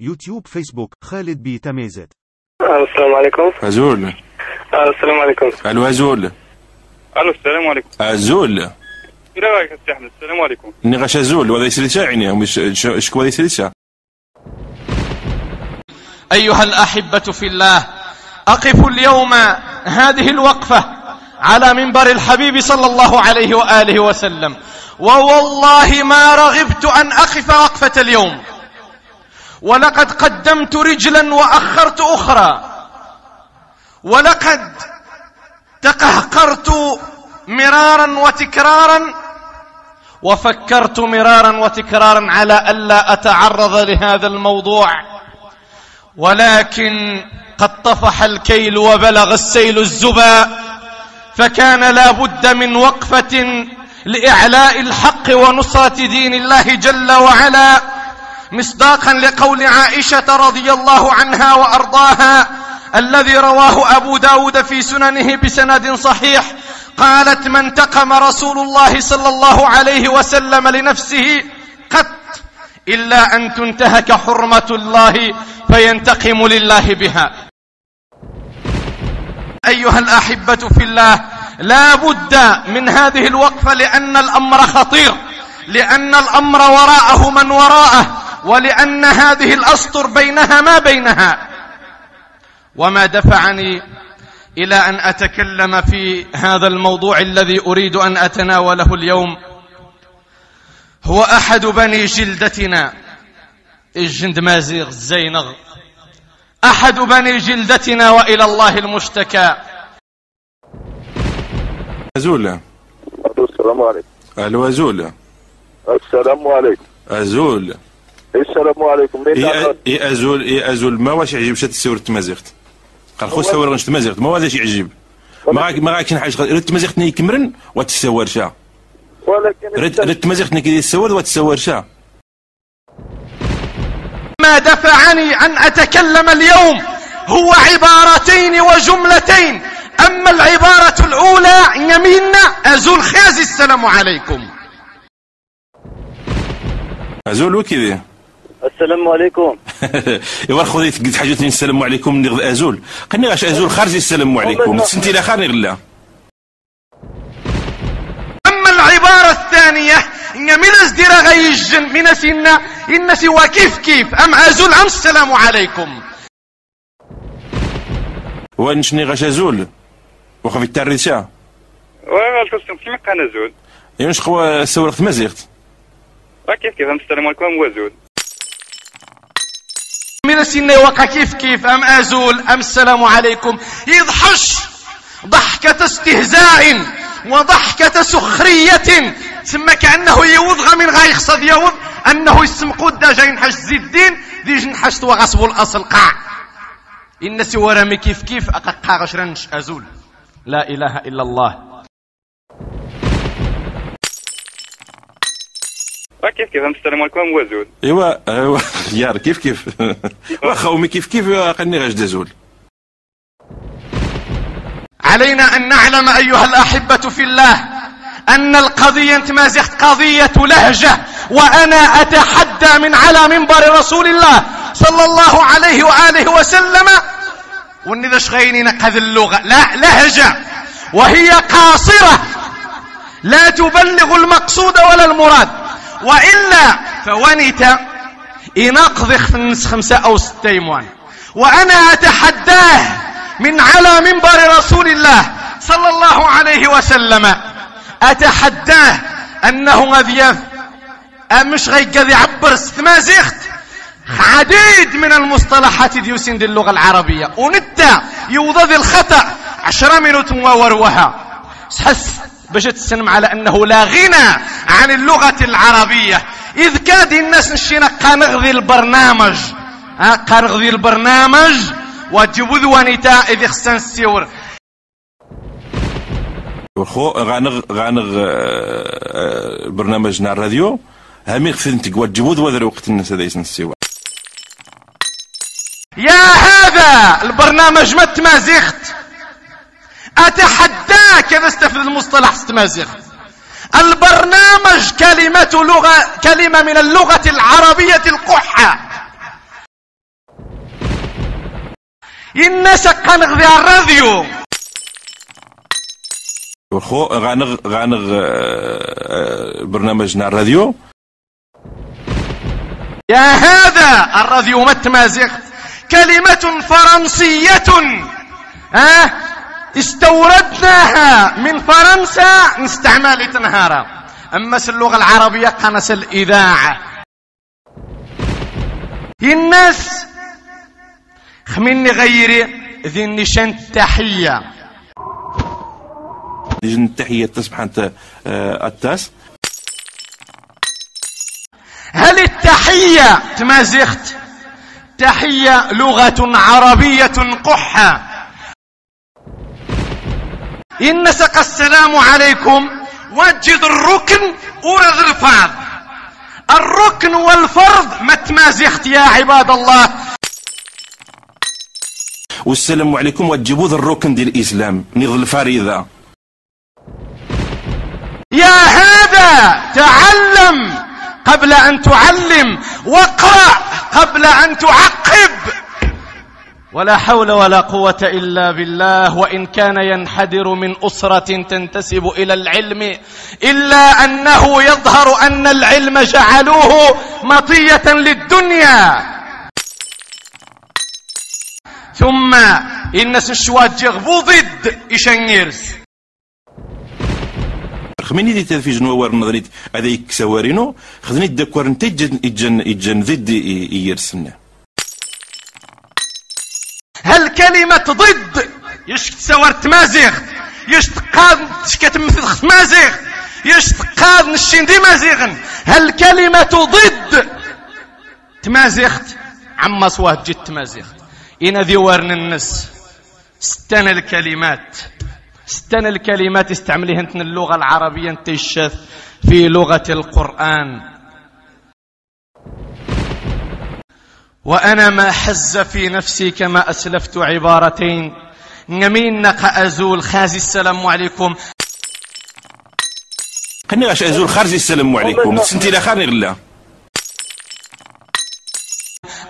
يوتيوب فيسبوك خالد بي تميزت السلام عليكم. أزول. السلام عليكم. ألو أزول. ألو السلام عليكم. أزول. إيه رأيك يا أحمد؟ السلام عليكم. إني غاش أزول وهذا يسلسة يعني مش شكو هذا يسلسة أيها الأحبة في الله أقف اليوم هذه الوقفة على منبر الحبيب صلى الله عليه وآله وسلم. ووالله ما رغبت أن أقف وقفة اليوم. ولقد قدمت رجلا وأخرت أخرى. ولقد تقهقرت مرارا وتكرارا. وفكرت مرارا وتكرارا على ألا أتعرض لهذا الموضوع. ولكن قد طفح الكيل وبلغ السيل الزبا. فكان لا بد من وقفة لإعلاء الحق ونصرة دين الله جل وعلا. مصداقا لقول عائشة رضي الله عنها وأرضاها الذي رواه أبو داود في سننه بسند صحيح قالت ما انتقم رسول الله صلى الله عليه وسلم لنفسه قط إلا أن تنتهك حرمة الله فينتقم لله بها. أيها الأحبة في الله لا بد من هذه الوقفة لأن الأمر خطير لأن الأمر وراءه من وراءه ولأن هذه الأسطر بينها ما بينها. وما دفعني إلى أن أتكلم في هذا الموضوع الذي أريد أن أتناوله اليوم. هو أحد بني جلدتنا. الجند مازيغ الزينغ؟ أحد بني جلدتنا وإلى الله المشتكى. أزول. السلام عليكم. ألو أزول. السلام عليكم. أزول. السلام عليكم. لين إي إي أزول إي أزول ما واش يعجب شات السور تمازيغت قال خو السور غنش تمازيغت. ما شي يعجب؟ ما غاك ما غاكين حاجة رد تمازيغت ني كمرن وتسور شا ولكن رد تمازيغت ني كي تسور وتسور شا ما دفعني أن أتكلم اليوم هو عبارتين وجملتين. أما العبارة الأولى يميننا. أزول خازي السلام عليكم. أزول وكذا السلام عليكم. ايوا خذي قلت حاجة السلام عليكم نغ أزول. قني غاش أزول خارج السلام عليكم. سنتي لا خارج غلا أما العبارة الثانية إن من ازدر غيجن من سنة إن سوى كيف كيف. أم أزول أم السلام عليكم. ونشني غاش أزول؟ وخفي التريسا وغالت كيما كان زول يونش خو سورقت مازيغت كيف كيف السلام عليكم وزول من سنة وقع كيف كيف أم أزول أم السلام عليكم. يضحش ضحكة استهزاء وضحكة سخرية ثم كأنه يوضغ من غاي يخصد يوض أنه يسم قد جاي نحش الدين دي جنحشت وغصب الأصل قاع. إن سوى رمي كيف كيف أقاقا غشرنش أزول. لا إله إلا الله. كيف كيف؟ السلام عليكم وزول إيوا إيوا يار كيف كيف؟ واخا أمي كيف كيف؟ قني غاش دازول. علينا أن نعلم أيها الأحبة في الله أن القضية ما زخت قضية لهجة وأنا أتحدى من على منبر رسول الله صلى الله عليه وآله وسلم. وإن شغيني نقذ اللغة لا لهجة وهي قاصرة. لا تبلغ المقصود ولا المراد. وإلا فونت النص خمسة أو ستة يموان وأنا أتحداه من على منبر رسول الله صلى الله عليه وسلم. أتحداه أنه غذيف مش غيقذ يعبر استمازيخت عديد من المصطلحات ديوسين دي اللغة العربية. ونتا يوضذ الخطأ عشرة منوت ووروها. سحس باش تسلم على أنه لا غنى عن اللغة العربية. إذ كاد الناس نشينا قنغذي البرنامج. ها قنغذي البرنامج. وجبوذ ونتا إذ خسن السيور. وخو غانغ غانغ آه، برنامجنا الراديو هامي خفنتك وتجبود وذر وقت الناس هذا يسن السوا يا هذا البرنامج ما تمازيخت أتحداك إذا استفد المصطلح استمازيخت البرنامج كلمة لغة كلمة من اللغة العربية القحة. الناس قنغ ذي الراديو. وخو غانغ غانغ آه، آه، برنامجنا الراديو؟ يا هذا الراديو متمازق كلمة فرنسية. ها؟ استوردناها من فرنسا نستعمل تنهارا أما اللغة العربية قناة الإذاعة. الناس خميني غيري ذي النشان التحية. نجي التحية تصبح أنت آه، التاس هل التحية تمازغت؟ تحية لغة عربية قحة. إن سق السلام عليكم. وجد الركن ورد الفرض الركن والفرض ما تمازغت يا عباد الله. والسلام عليكم. وتجيبوا ذا الركن ديال الإسلام. نض الفريضة. يا هذا تعلم قبل أن تعلم. واقرأ قبل أن تعقب. ولا حول ولا قوة إلا بالله. وإن كان ينحدر من أسرة تنتسب إلى العلم إلا أنه يظهر أن العلم جعلوه مطية للدنيا. ثم إن سشوات جغبو ضد إشنيرز. خميني دي تلفزيون وار نظريت هذيك سوارينو خذني يجن يجن ضد يرسلنا هل كلمة ضد يش تسوار تمازيغ يش تقاد تشكت مثل مازيغ يش تقاد نشين دي هل كلمة ضد تمازيغت؟ عما سواه جد تمازيغت. إن ذي ورن النس ستنا الكلمات ستنا الكلمات استعمليها انت اللغة العربية الشاذ في لغة القرآن. وأنا ما حز في نفسي كما أسلفت عبارتين. نمين نقا أزول خازي السلام عليكم. خليني غاش أزول خارج السلام عليكم. سنتي خارج غلا.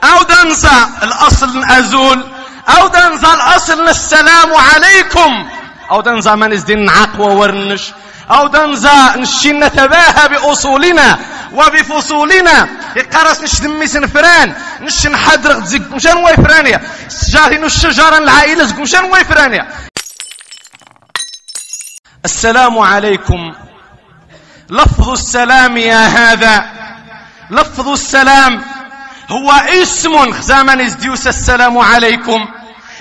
أو دنزا الأصل أزول. أو دنزا الأصل السلام عليكم. أو دنزا من إزدين نعق وورنش أو دنزا نشي نتباهى بأصولنا وبفصولنا. يقرس نش دمي سنفران نش نحدرق زق مشان ويفرانيا سجاري نش شجرا العائلة مشان ويفرانيا السلام عليكم. لفظ السلام يا هذا. لفظ السلام هو اسم زمن إزديوس. السلام عليكم.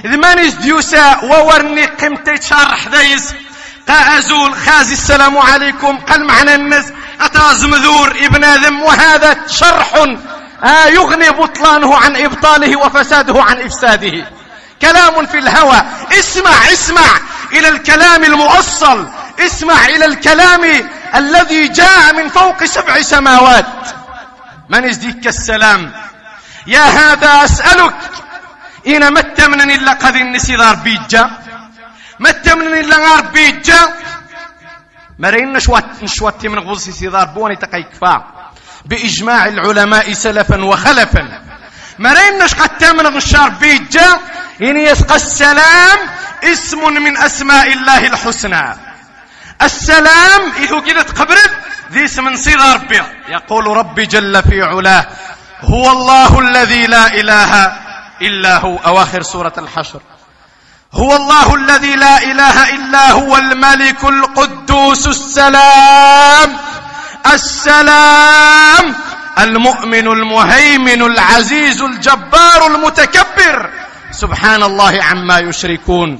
إذ من إزديوس وورني قمتي شرح دايز. قازول خازي السلام عليكم. قال معنى الناس أتاز مذور ابن آدم. وهذا شرح آه يغني بطلانه عن إبطاله وفساده عن إفساده. كلام في الهوى. اسمع اسمع إلى الكلام المؤصل. اسمع إلى الكلام الذي جاء من فوق سبع سماوات. من يزديك السلام؟ يا هذا أسألك. إن مت من إلا قد النسي ذار بيجا مت من إلا غار بيجا. مرين نشوات نشوات من غوصي سيدار بوني تقيكفا بإجماع العلماء سلفا وخلفا. مرين نش قد تمن غشار بيجا. إن يسقى السلام اسم من أسماء الله الحسنى. السلام إذا قلت قبرت ذي اسم صيغة ربي يقول ربي جل في علاه هو الله الذي لا إله إلا هو. أواخر سورة الحشر. هو الله الذي لا إله إلا هو الملك القدوس السلام السلام المؤمن المهيمن العزيز الجبار المتكبر. سبحان الله عما يشركون.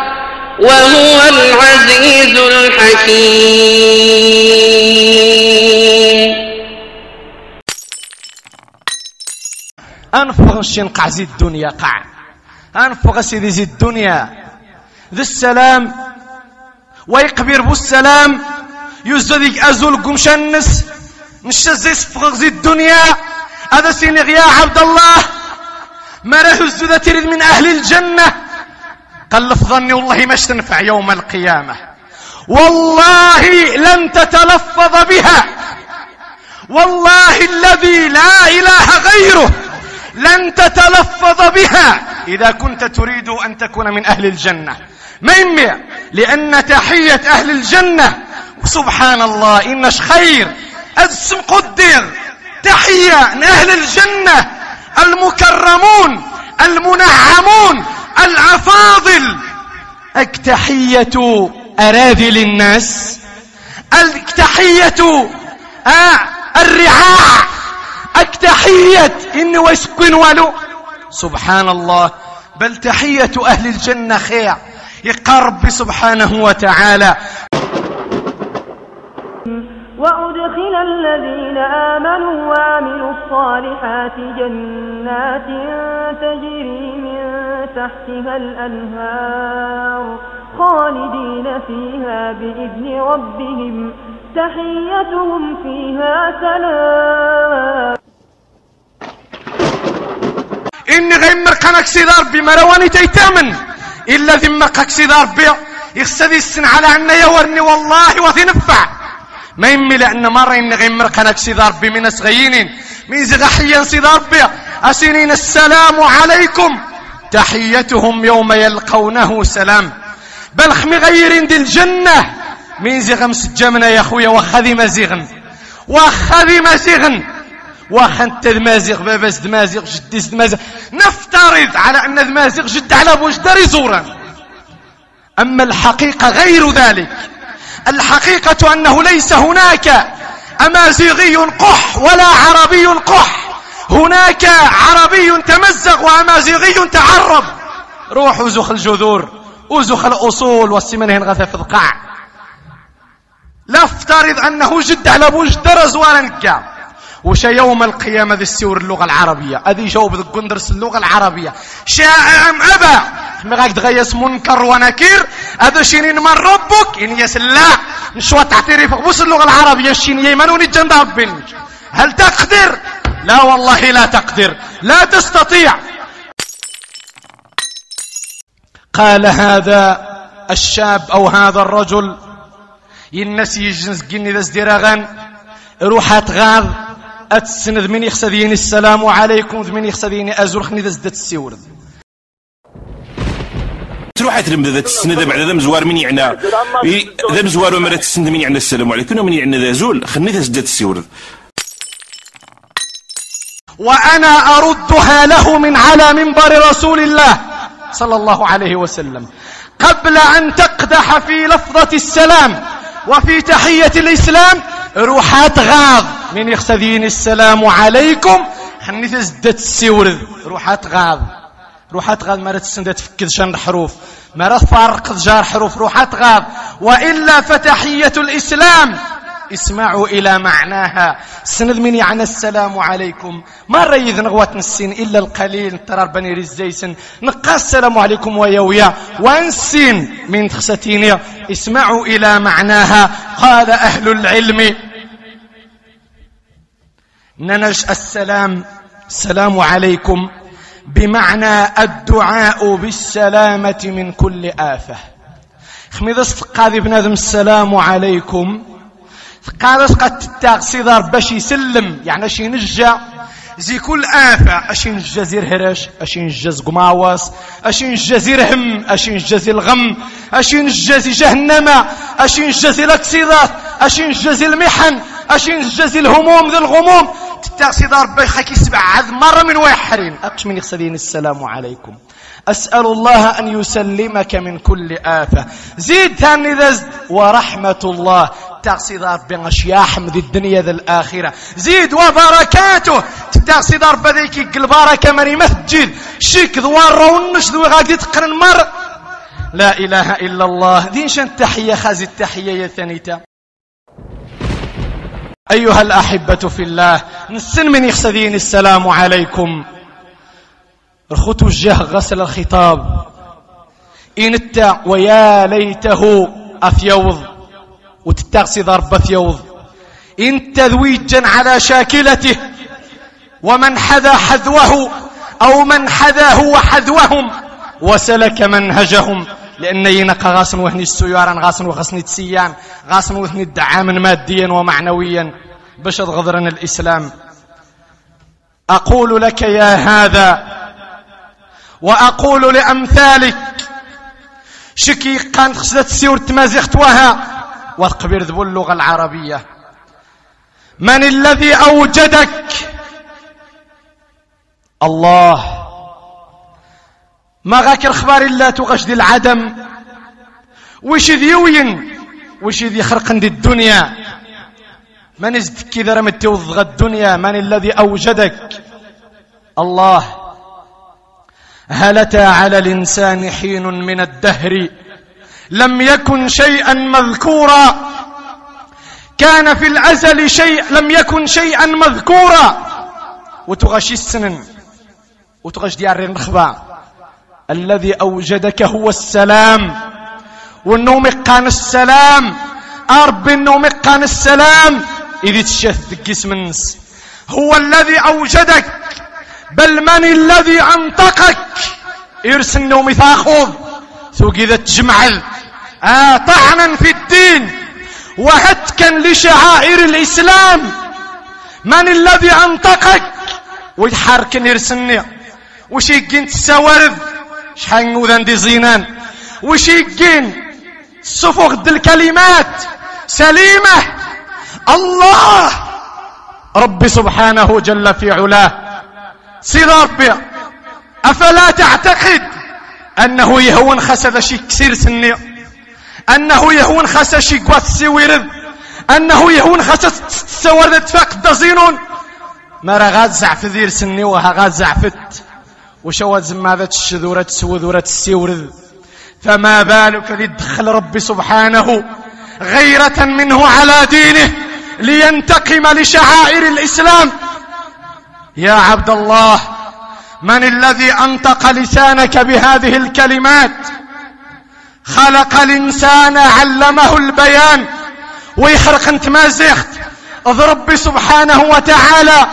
وهو العزيز الحكيم. أنفغ الشنقع زي الدنيا قع. أنفغ سيدي زي الدنيا. ذي السلام. ويقبر بو السلام. يزدك أزول قمشنس نشز يسفغ زي الدنيا. هذا سينغ يا عبد الله. ما راه الزودة تريد من أهل الجنة. قال لفظني والله ما تنفع يوم القيامة. والله لن تتلفظ بها. والله الذي لا إله غيره لن تتلفظ بها. إذا كنت تريد أن تكون من أهل الجنة. ما يمي لأن تحية أهل الجنة. سبحان الله إنش خير. اسم قدر تحية من أهل الجنة. المكرمون المنعمون. الأفاضل. التحية أراذل الناس. التحية آه الرعاع. التحية إن ويسكن ولو. سبحان الله بل تحية أهل الجنة خير يقرب سبحانه وتعالى. وأدخل الذين آمنوا وعملوا الصالحات جنات تجري من تحتها الأنهار خالدين فيها بإذن ربهم. تحيتهم فيها سلام. إني غيمر قناك سيدار ربي مرواني تيتامن. إلا ذمك سيدار ربي يخسدي السن على أن يورني والله وثي نفع. ما يمي لأن مرة إني غيمر قناك سيدار ربي من أسغيين من زغحيا سيدار ربي أسنين السلام عليكم. تحيتهم يوم يلقونه سلام. بل خمي غيرين دي الجنة. من زغم سجامنا يا أخويا؟ وخذي مزيغن وخذي مزيغن وخنت دمازيغ باباس دمازيغ جديس دمازيغ نفترض على أن دمازيغ جد على بوجدار زورا. أما الحقيقة غير ذلك. الحقيقة أنه ليس هناك أمازيغي قح ولا عربي قح. هناك عربي تمزق وأمازيغي تعرب. روح وزخ الجذور وزخ الأصول والسمنهن غثا في القاع. لافترض أنه جد على بوجدار زوارا نكا وش يوم القيامة ذي السور اللغة العربية؟ أذي جاوب ذي اللغة العربية. شاء أم أبا مغاك تغيس منكر ونكير. هذا شينين من ربك إن يسلا نشوى تعترف بوس اللغة العربية شين يمنون الجنة ربين هل تقدر؟ لا والله لا تقدر. لا تستطيع. قال هذا الشاب أو هذا الرجل ينسي يجنس قني ذا ازدراغان. روحات غاض. أتسند من يخسديني السلام عليكم من يخسديني أزور خني ذا زدت السيور تروح تلم ذا ذا بعد ذا مزوار من يعنى. ذا مزوار ومرة السنة من يعنى. السلام عليكم. ومن يعنى ذا زول خني ذا زدت السيور وأنا أردها له من على منبر رسول الله صلى الله عليه وسلم. قبل أن تقدح في لفظة السلام وفي تحية الإسلام روحات غاض. من يخسدين السلام عليكم خني تزدت السيورد روحات غاض. روحات غاض مرات السندة تفكد شن حروف مرات فارق جار حروف روحات غاض وإلا فتحية الإسلام. اسمعوا إلى معناها. سند من يعني السلام عليكم. ما ريذ نغوة السين إلا القليل. ترى بني رزيسن نقا السلام عليكم ويويا وانسين من تخستيني. اسمعوا إلى معناها. قال أهل العلم. ننش السلام. السلام عليكم. بمعنى الدعاء بالسلامة من آفة. آفة خميذا استقاذي بنادم السلام عليكم. قادس قد تتاغ باش يسلم يعني شي نجا زي كل آفة. أشين الجزير هرش أشين الجز قماوس أشين الجزير هم أشين الجزير الغم أشين الجزي جهنم أشين الجزي الأكسيدات أشين الجزي المحن أشين الجزي الهموم ذي الغموم. تتاغ دار ربي خاكي سبع عذ مرة من ويحرين. أقش من يخسدين السلام عليكم. أسأل الله أن يسلمك من كل آفة. زيد ثاني ذزد ورحمة الله. تقصد ربي يا حمد الدنيا ذا الآخرة. زيد وبركاته. تقصد ربي ذيك البركة مري مسجد. شيك ذوار رونش ذو غادي تقرن مر. لا إله إلا الله. دين شن التحية خازي التحية يا ثانيتا. أيها الأحبة في الله نسن من يخسدين السلام عليكم. رخوت وجه غسل الخطاب. إن التا ويا ليته أثيوض وتتغسي ضربة ثيوض إن تذويجا على شاكلته. ومن حذا حذوه. أو من حذا هو حذوهم وسلك منهجهم. لأن ينقى غاسن وهني السيارة غاسن وغسن تسيان غاسن وهني الدعاما ماديا ومعنويا. بشر غضرنا الإسلام. أقول لك يا هذا وأقول لأمثالك شكي قانت خسدت سيور تمازيخت وها والقبير ذو اللغة العربية. من الذي أوجدك؟ الله. ما غاك الخبار إلا تغشد العدم. وش ذي يوين وش ذي خرق دي الدنيا؟ من ازدك كذا رمت الدنيا؟ من الذي أوجدك؟ الله. هل أتى على الإنسان حين من الدهر. لم يكن شيئا مذكورا. كان في الأزل شيء لم يكن شيئا مذكورا. وتغشي السنن. وتغش ديار النخبة الذي أوجدك هو السلام. والنوم قان السلام. أرب النوم قان السلام. إذ تشث جسم النس. هو الذي أوجدك. بل من الذي أنطقك؟ إرسل النوم ثاخذ ثوق إذا تجمعل آه طعنا في الدين. وهتكا لشعائر الإسلام. من الذي أنطقك؟ ويحرك يرسلني وش يقين تساورد شحال نوذان دي زينان. وش يقين صفوغ الكلمات. سليمة. الله. ربي سبحانه جل في علاه. سيد ربي أفلا تعتقد أنه يهون خسد شي كسير سني؟ أنه يهون خسد شي قوات سيويرد أنه يهون خسد سورد تفاق دزينون؟ ما غاد زعف ذير سني وها غاد زعفت. وشوات زمادة الشذورة سوذورة السيورد فما بالك لدخل ربي سبحانه غيرة منه على دينه لينتقم لشعائر الإسلام. يا عبد الله من الذي أنطق لسانك بهذه الكلمات؟ خلق الإنسان علمه البيان. ويخرق انت ما زيخت اضرب سبحانه وتعالى.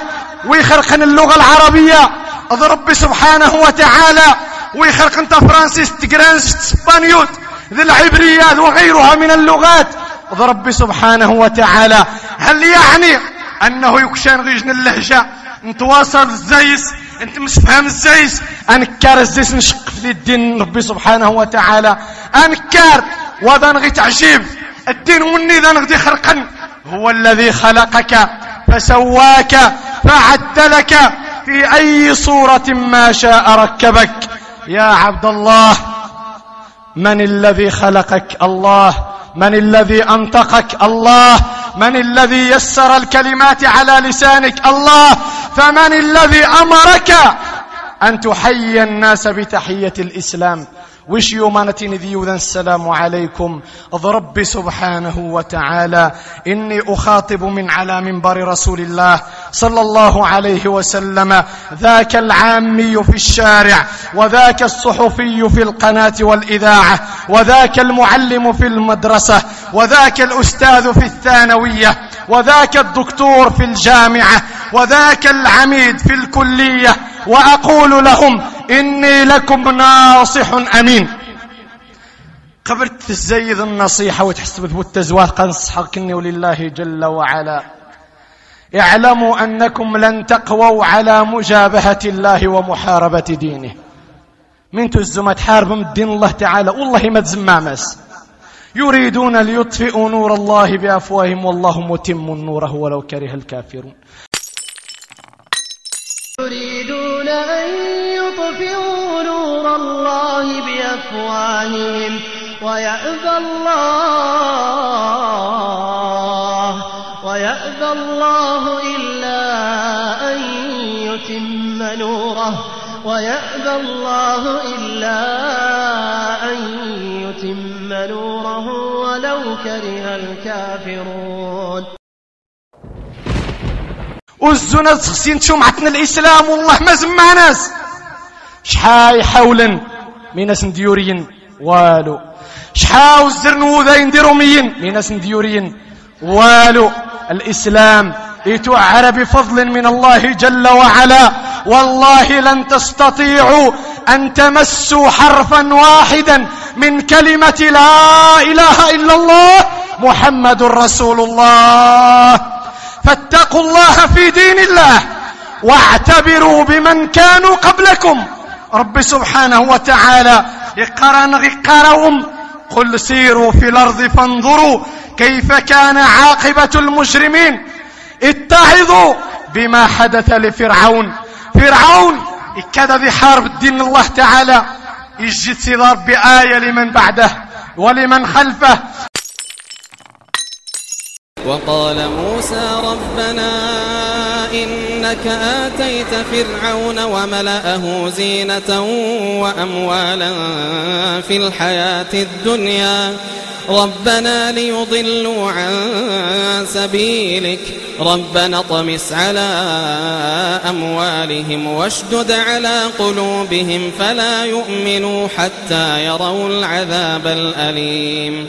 ويخرق اللغة العربية. اضرب سبحانه وتعالى. ويخرق انت فرانسيس تقرانس اسبانيوت ذي العبريات وغيرها من اللغات. اضرب سبحانه وتعالى. هل يعني أنه يكشان غيجن اللهجة؟ نتواصل الزيس انت مش فاهم الزيس. أنكار الزيس نشق في الدين ربي سبحانه وتعالى. أنكار وذا نغي تعجيب. الدين مني ذا نغدي خرقا هو الذي خلقك فسواك فعدلك. في أي صورة ما شاء ركبك. يا عبد الله من الذي خلقك الله؟ من الذي أنطقك الله؟ من الذي يسر الكلمات على لسانك الله؟ فمن الذي أمرك أن تحيي الناس بتحية الإسلام؟ وش يومانتين ذيوذا السلام عليكم. رب سبحانه وتعالى. إني أخاطب من على منبر رسول الله صلى الله عليه وسلم. ذاك العامي في الشارع وذاك الصحفي في القناة والإذاعة وذاك المعلم في المدرسة وذاك الأستاذ في الثانوية وذاك الدكتور في الجامعة وذاك العميد في الكلية وأقول لهم إني لكم ناصح أمين. قبرت تزيد النصيحة وتحس بالتزوات قنصحك إني ولله جل وعلا. اعلموا أنكم لن تقووا على مجابهة الله ومحاربة دينه. من تزم تحارب من دين الله تعالى والله ما تزمامس يريدون ليطفئوا نور الله بأفواههم والله متم نوره ولو كره الكافرون. الله بأفواههم ويأبى الله ويأبى الله إلا أن يتم نوره ويأبى الله إلا أن يتم نوره ولو كره الكافرون. والزنا تخسين شمعتنا الإسلام والله ما زمع شحال حولا من ناس ديوريين والو. شحال الزرنو ذا ينديرو مين من ناس ديوريين والو. الإسلام يتوعر بفضل من الله جل وعلا. والله لن تستطيعوا أن تمسوا حرفا واحدا من كلمة لا إله إلا الله محمد رسول الله. فاتقوا الله في دين الله واعتبروا بمن كانوا قبلكم. رب سبحانه وتعالى يقرن غقرهم قل سيروا في الأرض فانظروا كيف كان عاقبة المجرمين. اتعظوا بما حدث لفرعون. فرعون كذا ذي حارب الدين الله تعالى. يجي تصير بآية لمن بعده ولمن خلفه. وقال موسى ربنا إنك آتيت فرعون وملأه زينة وأموالا في الحياة الدنيا ربنا ليضلوا عن سبيلك ربنا طمس على أموالهم واشدد على قلوبهم فلا يؤمنوا حتى يروا العذاب الأليم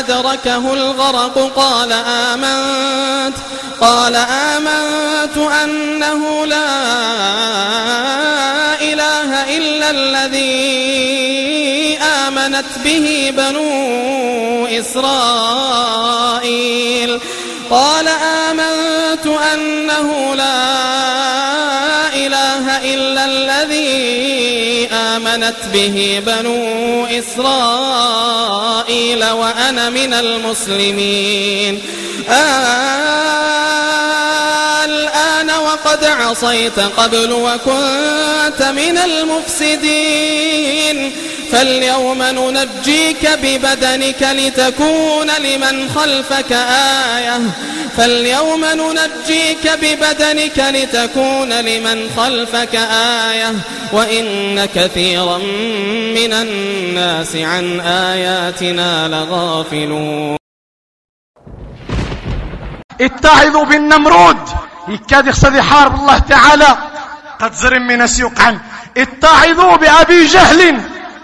أدركه الغرق قال آمنت قال آمنت أنه لا إله إلا الذي آمنت به بنو إسرائيل. قال آمنت أنه لا إله إلا الذي آمنت به بنو إسرائيل وأنا من المسلمين. الآن وقد عصيت قبل وكنت من المفسدين. فاليوم ننجيك ببدنك لتكون لمن خلفك آية. فاليوم ننجيك ببدنك لتكون لمن خلفك آية. وإن كثيرا من الناس عن آياتنا لغافلون. اتعظوا بالنمرود. يكاد يقصد يحارب الله تعالى. قد زرم من يقعن اتعظوا بأبي جهل.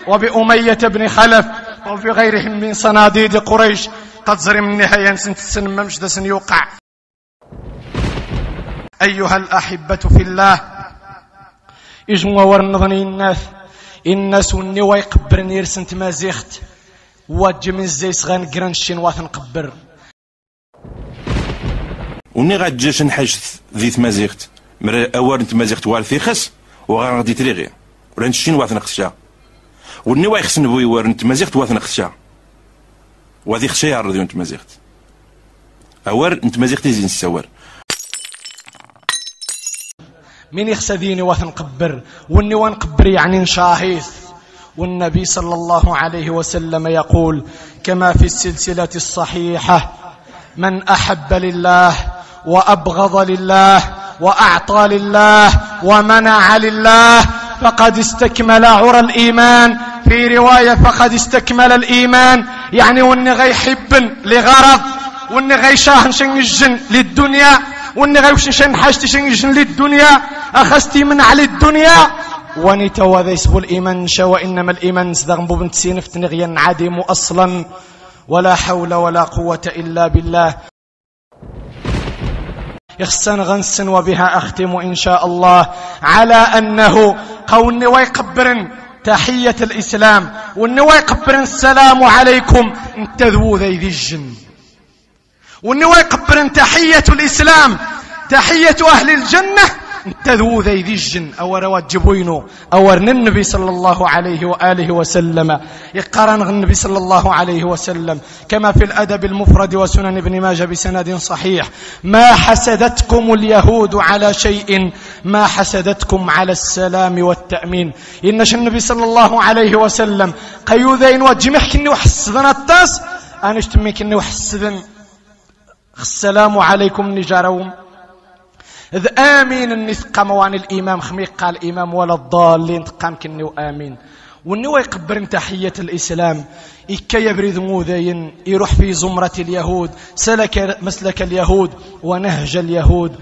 وبأمية بن خلف وبغيرهم من صناديد قريش. قد زرم النهاية سنت سنممش دا يوقع. أيها الأحبة في الله إجمع ورنظني الناس الناس وني ويقبرني رسنت مازيخت واجي من الزيس غنقرن الشين واثن قبر. وني غادجاش نحاج ذي تمازيغت مر أوار انت مازيغت وار في خس وغادي تريغي. نشين واثن خشا وني واي خصن بوي وار انت مازيغت واثن خشا وهذه خشا يعرض انت مازيغت اوار انت مازيغت يزين السوار من يخسى ديني واثن قبر وني ونقبر يعني نشاهيث. والنبي صلى الله عليه وسلم يقول كما في السلسلة الصحيحة من أحب لله وأبغض لله وأعطى لله ومنع لله فقد استكمل عرى الإيمان. في رواية فقد استكمل الإيمان. يعني واني غيحب لغرض واني غيشاه شنجن للدنيا واني غيوشن حاجتي شنجن للدنيا. أخستي من على الدنيا. ونيتا وذا يسبو الإيمان شا وإنما الإيمان سدغنبو بنت سينفت نغيا عدم أصلا. ولا حول ولا قوة إلا بالله. يخسن غنسن وبها أختم إن شاء الله. على أنه قون ويقبرن تحية الإسلام والنوا يقبرن السلام عليكم انتذو ذي ذي الجن. والنوا يقبرن تحية الإسلام تحية أهل الجنة انتذو ذي الجن أو روات جبوينو أو النبي صلى الله عليه وآله وسلم. يقرن النبي صلى الله عليه وسلم. كما في الأدب المفرد وسنن ابن ماجه بسند صحيح. ما حسدتكم اليهود على شيء ما حسدتكم على السلام والتأمين. إنش النبي صلى الله عليه وسلم قيوذين وجمح كني وحسدنا التاس أنا اشتمي كني وحسدن. السلام عليكم نجاروم إذ آمين النثقى موان الإمام خميق قال الإمام ولا الضالين. تقام كني وآمين والنوى يقبر تحية الإسلام. إكا يبرد موذين يروح في زمرة اليهود. سلك مسلك اليهود. ونهج اليهود.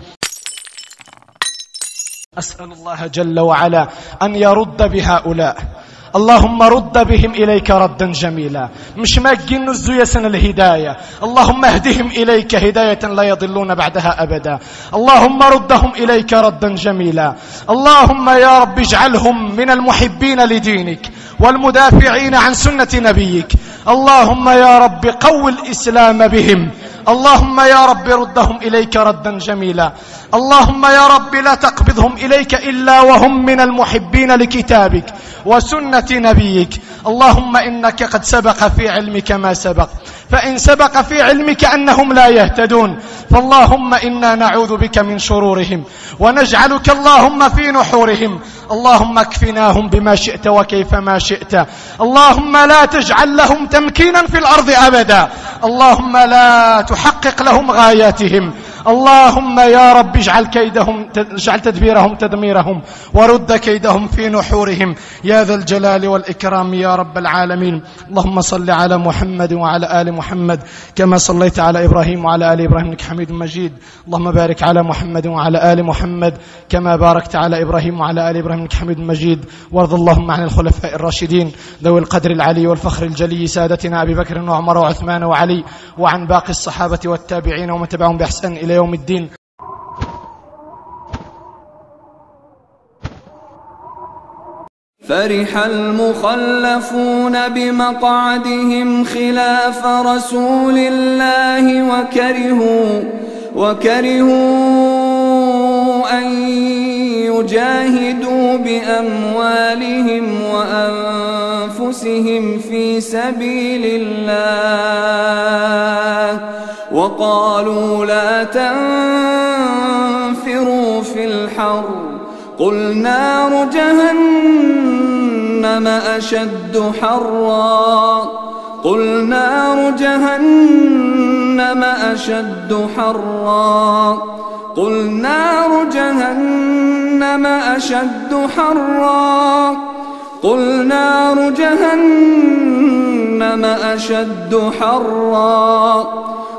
أسأل الله جل وعلا أن يرد بهؤلاء. اللهم رد بهم إليك ردا جميلا. مش ماجين الزيسن الهداية. اللهم اهدهم إليك. هداية لا يضلون بعدها أبدا. اللهم ردهم إليك ردا جميلا. اللهم يا رب اجعلهم من المحبين لدينك والمدافعين عن سنة نبيك. اللهم يا رب قو الإسلام بهم. اللهم يا رب ردهم إليك ردا جميلا. اللهم يا رب لا تقبضهم إليك إلا وهم من المحبين لكتابك وسنة نبيك. اللهم إنك قد سبق في علمك ما سبق. فإن سبق في علمك أنهم لا يهتدون. فاللهم إنا نعوذ بك من شرورهم ونجعلك اللهم في نحورهم. اللهم اكفناهم بما شئت وكيفما شئت. اللهم لا تجعل لهم تمكينا في الأرض أبدا. اللهم لا تحقق لهم غاياتهم. اللهم يا رب اجعل كيدهم اجعل تدبيرهم تدميرهم ورد كيدهم في نحورهم. يا ذا الجلال والإكرام يا رب العالمين. اللهم صل على محمد وعلى آل محمد كما صليت على إبراهيم وعلى آل إبراهيم إنك حميد مجيد. اللهم بارك على محمد وعلى آل محمد كما باركت على إبراهيم وعلى آل إبراهيم إنك حميد مجيد. وارض اللهم عن الخلفاء الراشدين. ذوي القدر العلي والفخر الجلي سادتنا أبي بكر وعمر وعثمان وعلي وعن باقي الصحابة والتابعين ومن تبعهم بإحسان يوم الدين. فرح المخلفون بمقعدهم خلاف رسول الله وكرهوا وكرهوا أن يجاهدوا بأموالهم وأنفسهم في سبيل الله. وقالوا لا تنفروا في الحر. قل نار جهنم أشد حرا. قل نار جهنم أشد حرا. قل نار جهنم أشد حرا. قل نار جهنم أشد حرا.